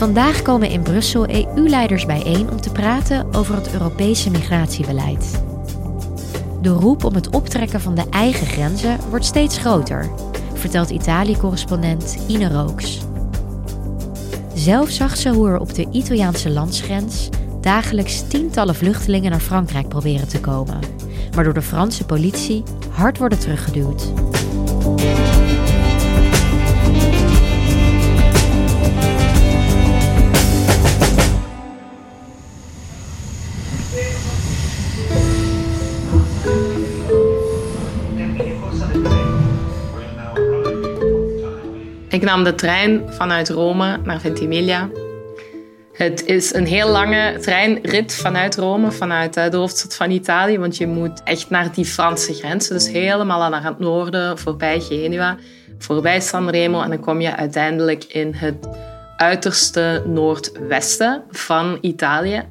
Vandaag komen in Brussel EU-leiders bijeen om te praten over het Europese migratiebeleid. De roep om het optrekken van de eigen grenzen wordt steeds groter, vertelt Italië-correspondent Ine Rooks. Zelf zag ze hoe er op de Italiaanse landsgrens dagelijks tientallen vluchtelingen naar Frankrijk proberen te komen, maar door de Franse politie hard worden teruggeduwd. Ik nam de trein vanuit Rome naar Ventimiglia. Het is een heel lange treinrit vanuit Rome, vanuit de hoofdstad van Italië. Want je moet echt naar die Franse grens. Dus helemaal naar het noorden, voorbij Genua, voorbij Sanremo. En dan kom je uiteindelijk in het uiterste noordwesten van Italië.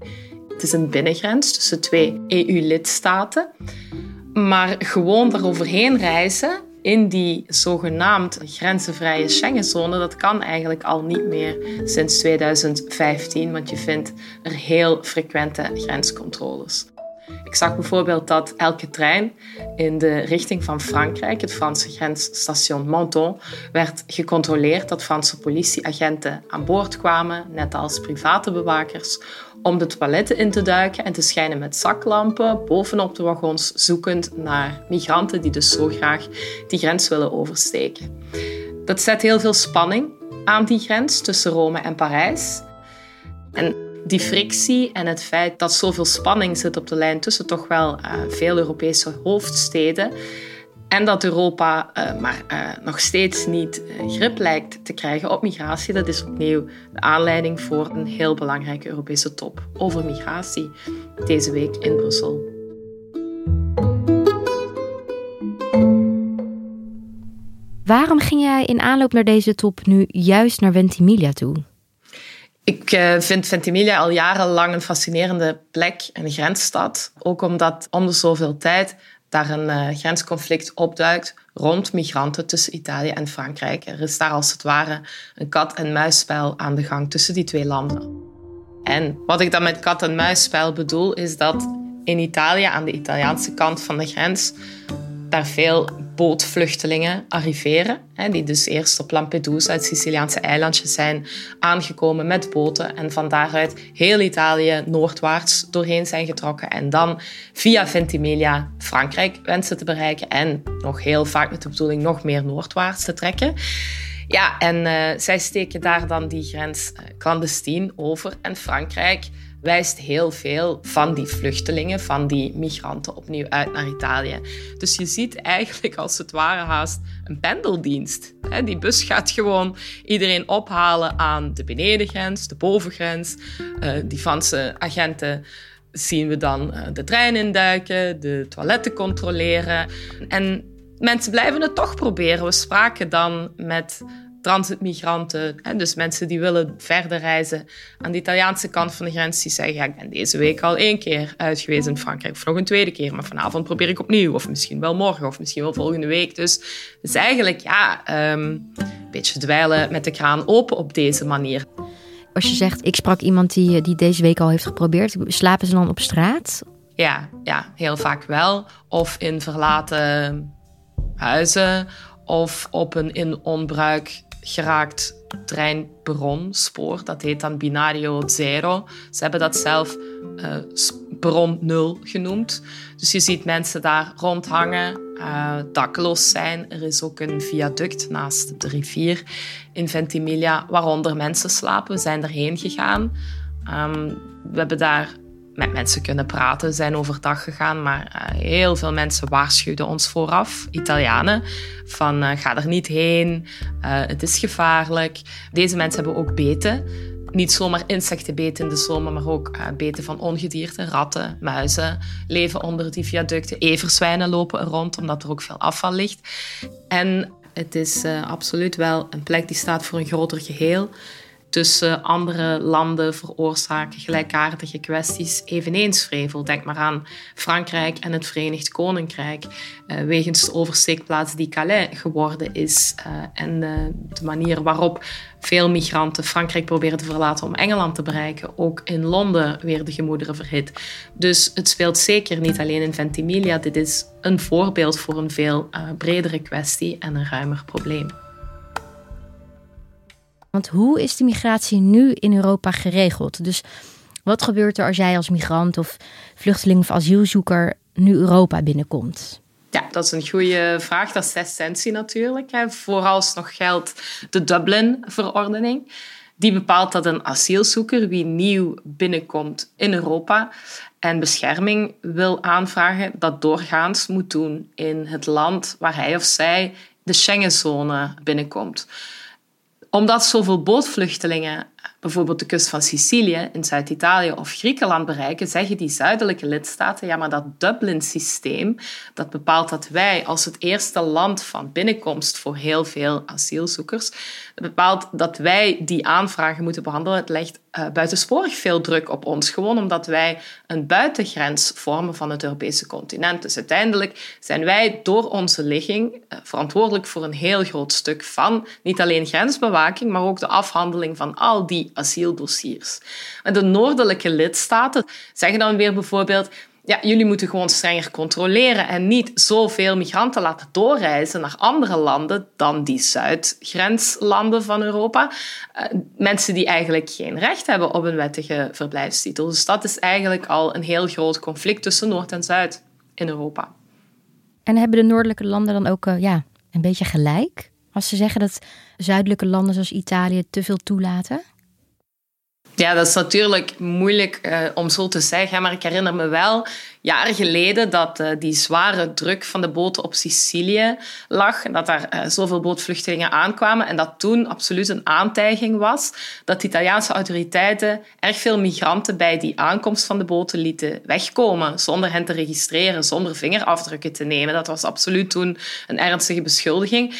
Het is een binnengrens tussen twee EU-lidstaten. Maar gewoon daaroverheen reizen in die zogenaamd grenzenvrije Schengenzone, dat kan eigenlijk al niet meer sinds 2015, want je vindt er heel frequente grenscontroles. Ik zag bijvoorbeeld dat elke trein in de richting van Frankrijk, het Franse grensstation Menton, werd gecontroleerd dat Franse politieagenten aan boord kwamen, net als private bewakers, om de toiletten in te duiken en te schijnen met zaklampen bovenop de wagons, zoekend naar migranten die dus zo graag die grens willen oversteken. Dat zet heel veel spanning aan die grens tussen Rome en Parijs. En die frictie en het feit dat zoveel spanning zit op de lijn tussen toch wel uh, veel Europese hoofdsteden, en dat Europa uh, maar uh, nog steeds niet grip lijkt te krijgen op migratie. Dat is opnieuw de aanleiding voor een heel belangrijke Europese top over migratie deze week in Brussel. Waarom ging jij in aanloop naar deze top nu juist naar Ventimiglia toe? Ik vind Ventimiglia al jarenlang een fascinerende plek, een grensstad. Ook omdat om de zoveel tijd daar een uh, grensconflict opduikt rond migranten tussen Italië en Frankrijk. Er is daar als het ware een kat-en-muisspel aan de gang tussen die twee landen. En wat ik dan met kat-en-muisspel bedoel, is dat in Italië, aan de Italiaanse kant van de grens, daar veel bootvluchtelingen arriveren. Die dus eerst op Lampedusa, het Siciliaanse eilandje, zijn aangekomen met boten. En van daaruit heel Italië noordwaarts doorheen zijn getrokken. En dan via Ventimiglia Frankrijk wensen te bereiken. En nog heel vaak met de bedoeling nog meer noordwaarts te trekken. Ja, en uh, zij steken daar dan die grens uh, clandestien over. En Frankrijk wijst heel veel van die vluchtelingen, van die migranten opnieuw uit naar Italië. Dus je ziet eigenlijk als het ware haast een pendeldienst. Die bus gaat gewoon iedereen ophalen aan de benedengrens, de bovengrens. Eh, die Franse agenten zien we dan eh, de trein induiken, de toiletten controleren. En mensen blijven het toch proberen. We spraken dan met transitmigranten, hè, dus mensen die willen verder reizen aan de Italiaanse kant van de grens, die zeggen, ja, ik ben deze week al één keer uit geweest in Frankrijk, of nog een tweede keer, maar vanavond probeer ik opnieuw, of misschien wel morgen, of misschien wel volgende week. Dus, dus eigenlijk, ja, um, een beetje dweilen met de kraan open op deze manier. Als je zegt, ik sprak iemand die, die deze week al heeft geprobeerd, slapen ze dan op straat? Ja, ja, heel vaak wel. Of in verlaten huizen of op een in onbruik geraakt treinperronspoor. Dat heet dan Binario Zero. Ze hebben dat zelf uh, perron nul genoemd. Dus je ziet mensen daar rondhangen, uh, dakloos zijn. Er is ook een viaduct naast de rivier in Ventimiglia waaronder mensen slapen. We zijn erheen gegaan. Um, we hebben daar met mensen kunnen praten, zijn overdag gegaan, maar uh, heel veel mensen waarschuwden ons vooraf, Italianen, van uh, ga er niet heen, uh, het is gevaarlijk. Deze mensen hebben ook beten. Niet zomaar insectenbeten in de zomer, maar ook beten van ongedierte, ratten, muizen, leven onder die viaducten. Everzwijnen lopen er rond, omdat er ook veel afval ligt. En het is absoluut wel een plek die staat voor een groter geheel tussen andere landen veroorzaken gelijkaardige kwesties eveneens vrevel. Denk maar aan Frankrijk en het Verenigd Koninkrijk, uh, wegens de oversteekplaats die Calais geworden is uh, en uh, de manier waarop veel migranten Frankrijk proberen te verlaten om Engeland te bereiken. Ook in Londen weer de gemoederen verhit. Dus het speelt zeker niet alleen in Ventimiglia. Dit is een voorbeeld voor een veel bredere kwestie en een ruimer probleem. Want hoe is de migratie nu in Europa geregeld? Dus wat gebeurt er als jij als migrant of vluchteling of asielzoeker nu Europa binnenkomt? Ja, dat is een goede vraag. Dat is de essentie natuurlijk. Vooralsnog geldt de Dublin-verordening. Die bepaalt dat een asielzoeker, wie nieuw binnenkomt in Europa en bescherming wil aanvragen, dat doorgaans moet doen in het land waar hij of zij de Schengenzone binnenkomt omdat zoveel bootvluchtelingen bijvoorbeeld de kust van Sicilië in Zuid-Italië of Griekenland bereiken, zeggen die zuidelijke lidstaten, ja, maar dat Dublin-systeem, dat bepaalt dat wij als het eerste land van binnenkomst voor heel veel asielzoekers, bepaalt dat wij die aanvragen moeten behandelen. Het legt uh, buitensporig veel druk op ons, gewoon omdat wij een buitengrens vormen van het Europese continent. Dus uiteindelijk zijn wij door onze ligging uh, verantwoordelijk voor een heel groot stuk van niet alleen grensbewaking, maar ook de afhandeling van al die asieldossiers. En de noordelijke lidstaten zeggen dan weer bijvoorbeeld ja, jullie moeten gewoon strenger controleren en niet zoveel migranten laten doorreizen naar andere landen dan die zuidgrenslanden van Europa. Uh, mensen die eigenlijk geen recht hebben op een wettige verblijfstitel. Dus dat is eigenlijk al een heel groot conflict tussen Noord en Zuid in Europa. En hebben de noordelijke landen dan ook uh, ja, een beetje gelijk? Als ze zeggen dat zuidelijke landen zoals Italië te veel toelaten? Ja, dat is natuurlijk moeilijk uh, om zo te zeggen. Maar ik herinner me wel jaren geleden dat uh, die zware druk van de boten op Sicilië lag. En dat daar uh, zoveel bootvluchtelingen aankwamen. En dat toen absoluut een aantijging was dat de Italiaanse autoriteiten erg veel migranten bij die aankomst van de boten lieten wegkomen. Zonder hen te registreren, zonder vingerafdrukken te nemen. Dat was absoluut toen een ernstige beschuldiging.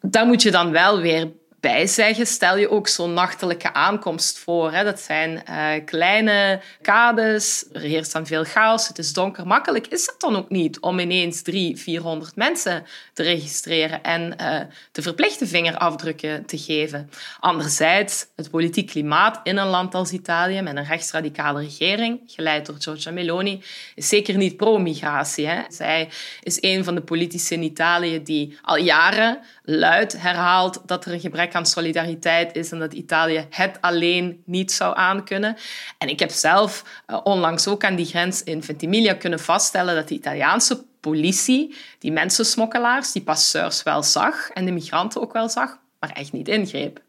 Daar moet je dan wel weer bijzeggen, stel je ook zo'n nachtelijke aankomst voor. Hè. Dat zijn uh, kleine kades, er heerst dan veel chaos, het is donker. Makkelijk is het dan ook niet om ineens drie, 400 mensen te registreren en uh, de verplichte vingerafdrukken te geven. Anderzijds, het politiek klimaat in een land als Italië met een rechtsradicale regering, geleid door Giorgia Meloni, is zeker niet pro-migratie. Zij is een van de politici in Italië die al jaren luid herhaalt dat er een gebrek aan solidariteit is en dat Italië het alleen niet zou aankunnen. En ik heb zelf uh, onlangs ook aan die grens in Ventimiglia kunnen vaststellen dat de Italiaanse politie die mensensmokkelaars, die passeurs wel zag en de migranten ook wel zag, maar echt niet ingreep.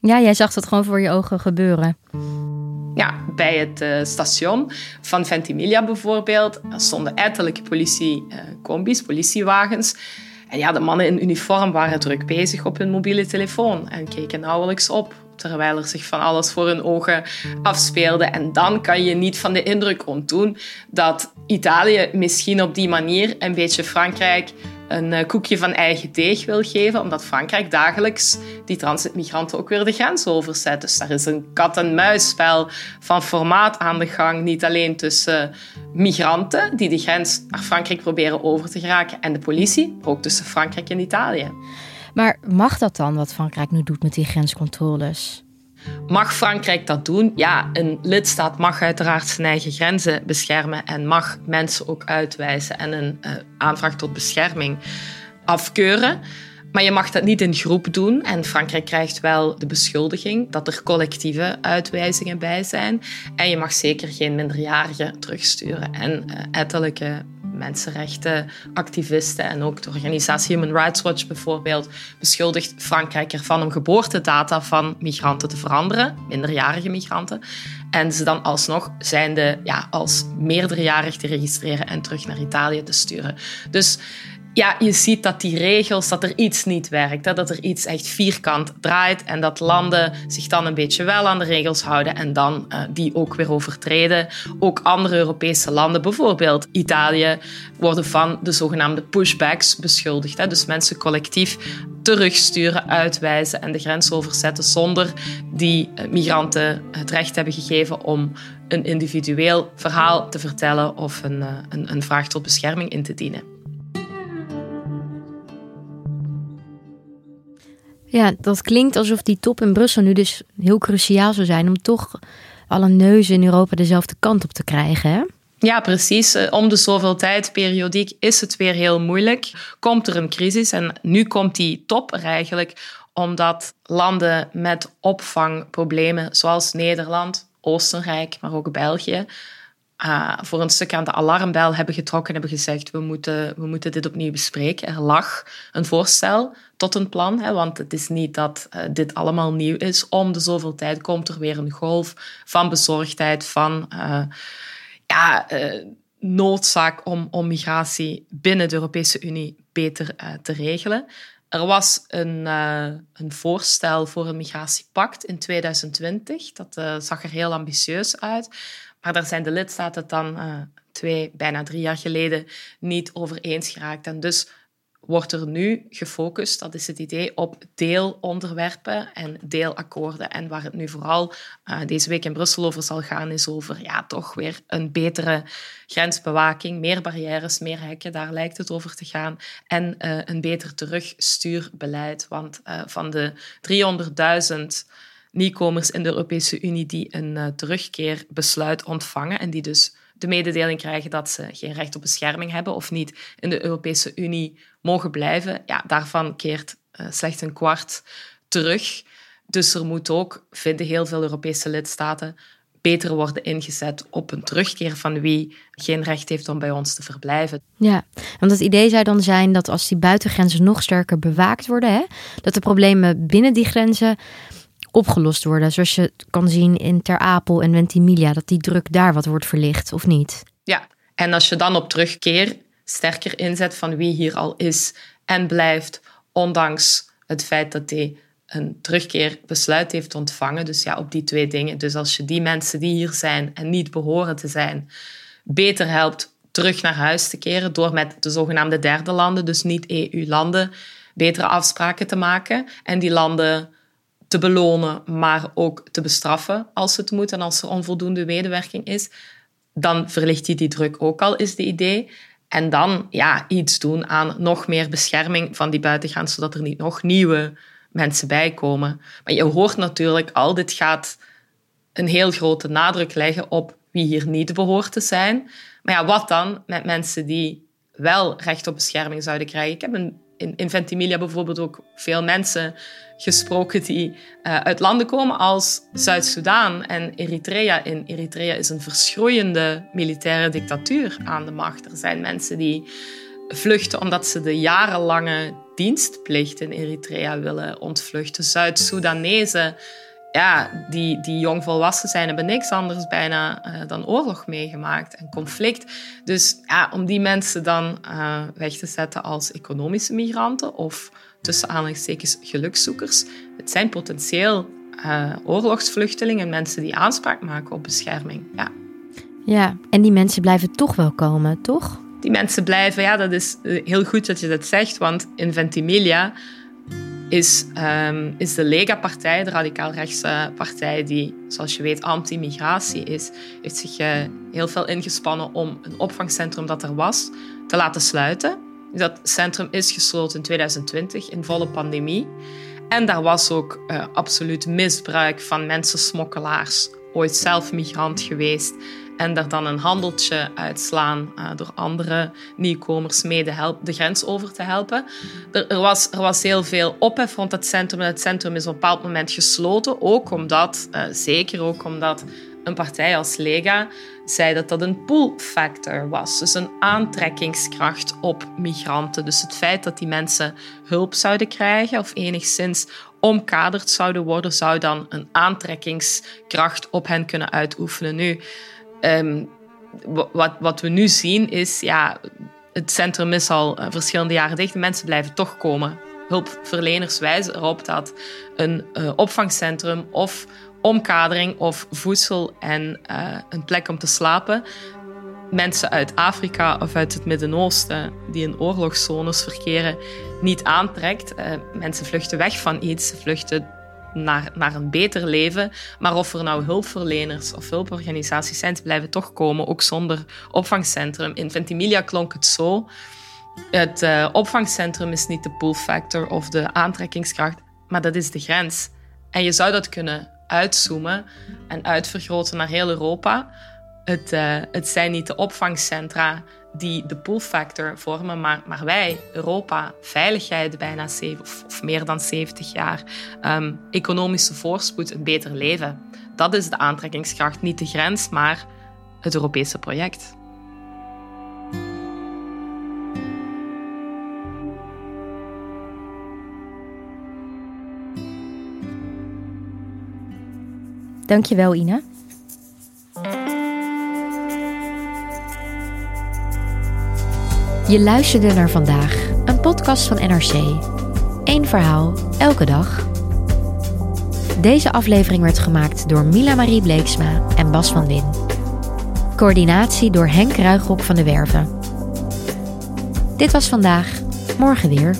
Ja, jij zag dat gewoon voor je ogen gebeuren. Ja, bij het uh, station van Ventimiglia bijvoorbeeld stonden ettelijke politiecombis, uh, politiewagens en ja, de mannen in uniform waren druk bezig op hun mobiele telefoon en keken nauwelijks op terwijl er zich van alles voor hun ogen afspeelde. En dan kan je niet van de indruk ontdoen dat Italië misschien op die manier een beetje Frankrijk een eh, koekje van eigen deeg wil geven, omdat Frankrijk dagelijks die transitmigranten ook weer de grens overzet. Dus daar is een kat-en-muisspel van formaat aan de gang. Niet alleen tussen migranten die de grens naar Frankrijk proberen over te geraken en de politie, ook tussen Frankrijk en Italië. Maar mag dat dan, wat Frankrijk nu doet met die grenscontroles? Mag Frankrijk dat doen? Ja, een lidstaat mag uiteraard zijn eigen grenzen beschermen en mag mensen ook uitwijzen en een uh, aanvraag tot bescherming afkeuren. Maar je mag dat niet in groep doen. En Frankrijk krijgt wel de beschuldiging dat er collectieve uitwijzingen bij zijn. En je mag zeker geen minderjarigen terugsturen. En uh, ettelijke mensenrechtenactivisten en ook de organisatie Human Rights Watch bijvoorbeeld beschuldigt Frankrijk ervan om geboortedata van migranten te veranderen, minderjarige migranten, en ze dan alsnog zijnde ja, als meerderjarig te registreren en terug naar Italië te sturen. Dus ja, je ziet dat die regels, dat er iets niet werkt. Hè? Dat er iets echt vierkant draait en dat landen zich dan een beetje wel aan de regels houden en dan uh, die ook weer overtreden. Ook andere Europese landen, bijvoorbeeld Italië, worden van de zogenaamde pushbacks beschuldigd. Hè? Dus mensen collectief terugsturen, uitwijzen en de grens overzetten zonder die eh, migranten het recht hebben gegeven om een individueel verhaal te vertellen of een, uh, een, een vraag tot bescherming in te dienen. Ja, dat klinkt alsof die top in Brussel nu dus heel cruciaal zou zijn om toch alle neuzen in Europa dezelfde kant op te krijgen. Hè? Ja, precies. Eh, om de zoveel tijd, periodiek, is het weer heel moeilijk. Komt er een crisis en nu komt die top er eigenlijk omdat landen met opvangproblemen, zoals Nederland, Oostenrijk, maar ook België, uh, voor een stuk aan de alarmbel hebben getrokken en hebben gezegd we moeten, we moeten dit opnieuw bespreken. Er lag een voorstel tot een plan, hè, want het is niet dat uh, dit allemaal nieuw is. Om de zoveel tijd komt er weer een golf van bezorgdheid, van uh, ja, noodzaak om, om migratie binnen de Europese Unie beter te regelen. Er was een, een, voorstel voor een migratiepact in 2020. Dat zag er heel ambitieus uit. Maar daar zijn de lidstaten dan twee, bijna drie jaar geleden niet over eens geraakt. En dus wordt er nu gefocust, dat is het idee, op deelonderwerpen en deelakkoorden. En waar het nu vooral uh, deze week in Brussel over zal gaan, is over ja, toch weer een betere grensbewaking, meer barrières, meer hekken, daar lijkt het over te gaan. En uh, een beter terugstuurbeleid. Want uh, van de 300.000 nieuwkomers in de Europese Unie die een terugkeerbesluit ontvangen en die dus de mededeling krijgen dat ze geen recht op bescherming hebben of niet in de Europese Unie mogen blijven, ja, daarvan keert uh, slechts een kwart terug. Dus er moet ook, vinden heel veel Europese lidstaten, beter worden ingezet op een terugkeer van wie geen recht heeft om bij ons te verblijven. Ja, want het idee zou dan zijn dat als die buitengrenzen nog sterker bewaakt worden, hè, dat de problemen binnen die grenzen opgelost worden. Zoals je kan zien in Ter Apel en Ventimiglia, dat die druk daar wat wordt verlicht, of niet? Ja, en als je dan op terugkeer sterker inzet van wie hier al is en blijft, ondanks het feit dat hij een terugkeerbesluit heeft ontvangen. Dus ja, op die twee dingen. Dus als je die mensen die hier zijn en niet behoren te zijn, beter helpt terug naar huis te keren door met de zogenaamde derde landen, dus niet EU-landen, betere afspraken te maken en die landen belonen, maar ook te bestraffen als het moet en als er onvoldoende medewerking is, dan verlicht hij die druk ook al, is de idee. En dan ja, iets doen aan nog meer bescherming van die buitengrens, zodat er niet nog nieuwe mensen bij komen. Maar je hoort natuurlijk al, dit gaat een heel grote nadruk leggen op wie hier niet behoort te zijn. Maar ja, wat dan met mensen die wel recht op bescherming zouden krijgen? Ik heb een in, in Ventimiglia bijvoorbeeld ook veel mensen gesproken die uh, uit landen komen als Zuid-Soedan en Eritrea. In Eritrea is een verschroeiende militaire dictatuur aan de macht. Er zijn mensen die vluchten omdat ze de jarenlange dienstplicht in Eritrea willen ontvluchten. Zuid-Soedanezen ja, die, die jongvolwassen zijn, hebben niks anders bijna uh, dan oorlog meegemaakt en conflict. Dus ja, om die mensen dan uh, weg te zetten als economische migranten of tussen aanhalingstekens gelukszoekers, het zijn potentieel uh, oorlogsvluchtelingen, mensen die aanspraak maken op bescherming. Ja. ja, en die mensen blijven toch wel komen, toch? Die mensen blijven, ja, dat is heel goed dat je dat zegt, want in Ventimiglia is, um, is de Lega-partij, de radicaal-rechtse partij die, zoals je weet, anti-migratie is, heeft zich uh, heel veel ingespannen om een opvangcentrum dat er was te laten sluiten. Dat centrum is gesloten in 2020 in volle pandemie. En daar was ook uh, absoluut misbruik van mensensmokkelaars. Ooit zelf migrant geweest en daar dan een handeltje uitslaan uh, door andere nieuwkomers mee de, de, grens over te helpen. Er, was, er was heel veel ophef rond het centrum en het centrum is op een bepaald moment gesloten. Ook omdat, uh, zeker ook omdat een partij als Lega zei dat dat een pull factor was. Dus een aantrekkingskracht op migranten. Dus het feit dat die mensen hulp zouden krijgen of enigszins omkaderd zouden worden, zou dan een aantrekkingskracht op hen kunnen uitoefenen. Nu, Ehm, wat, wat we nu zien is, ja, het centrum is al eh, verschillende jaren dicht. mensen blijven toch komen. Hulpverleners wijzen erop dat een uh, opvangcentrum of omkadering of voedsel en uh, een plek om te slapen mensen uit Afrika of uit het Midden-Oosten die in oorlogszones verkeren niet aantrekt. Mensen vluchten weg van iets, vluchten naar, naar een beter leven. Maar of er nou hulpverleners of hulporganisaties zijn, ze blijven toch komen, ook zonder opvangcentrum. In Ventimiglia klonk het zo. Het uh, opvangcentrum is niet de pull factor of de aantrekkingskracht, maar dat is de grens. En je zou dat kunnen uitzoomen en uitvergroten naar heel Europa. Het, uh, het zijn niet de opvangcentra die de pull factor vormen, maar, maar wij, Europa, veiligheid bijna zeven, of, of meer dan 70 jaar, um, economische voorspoed, een beter leven. Dat is de aantrekkingskracht, niet de grens, maar het Europese project. Dankjewel, Ina. Je luisterde naar vandaag, een podcast van NRC. Eén verhaal, elke dag. Deze aflevering werd gemaakt door Mila Marie Bleeksma en Bas van Win. Coördinatie door Henk Ruigrop van de Werven. Dit was vandaag, morgen weer.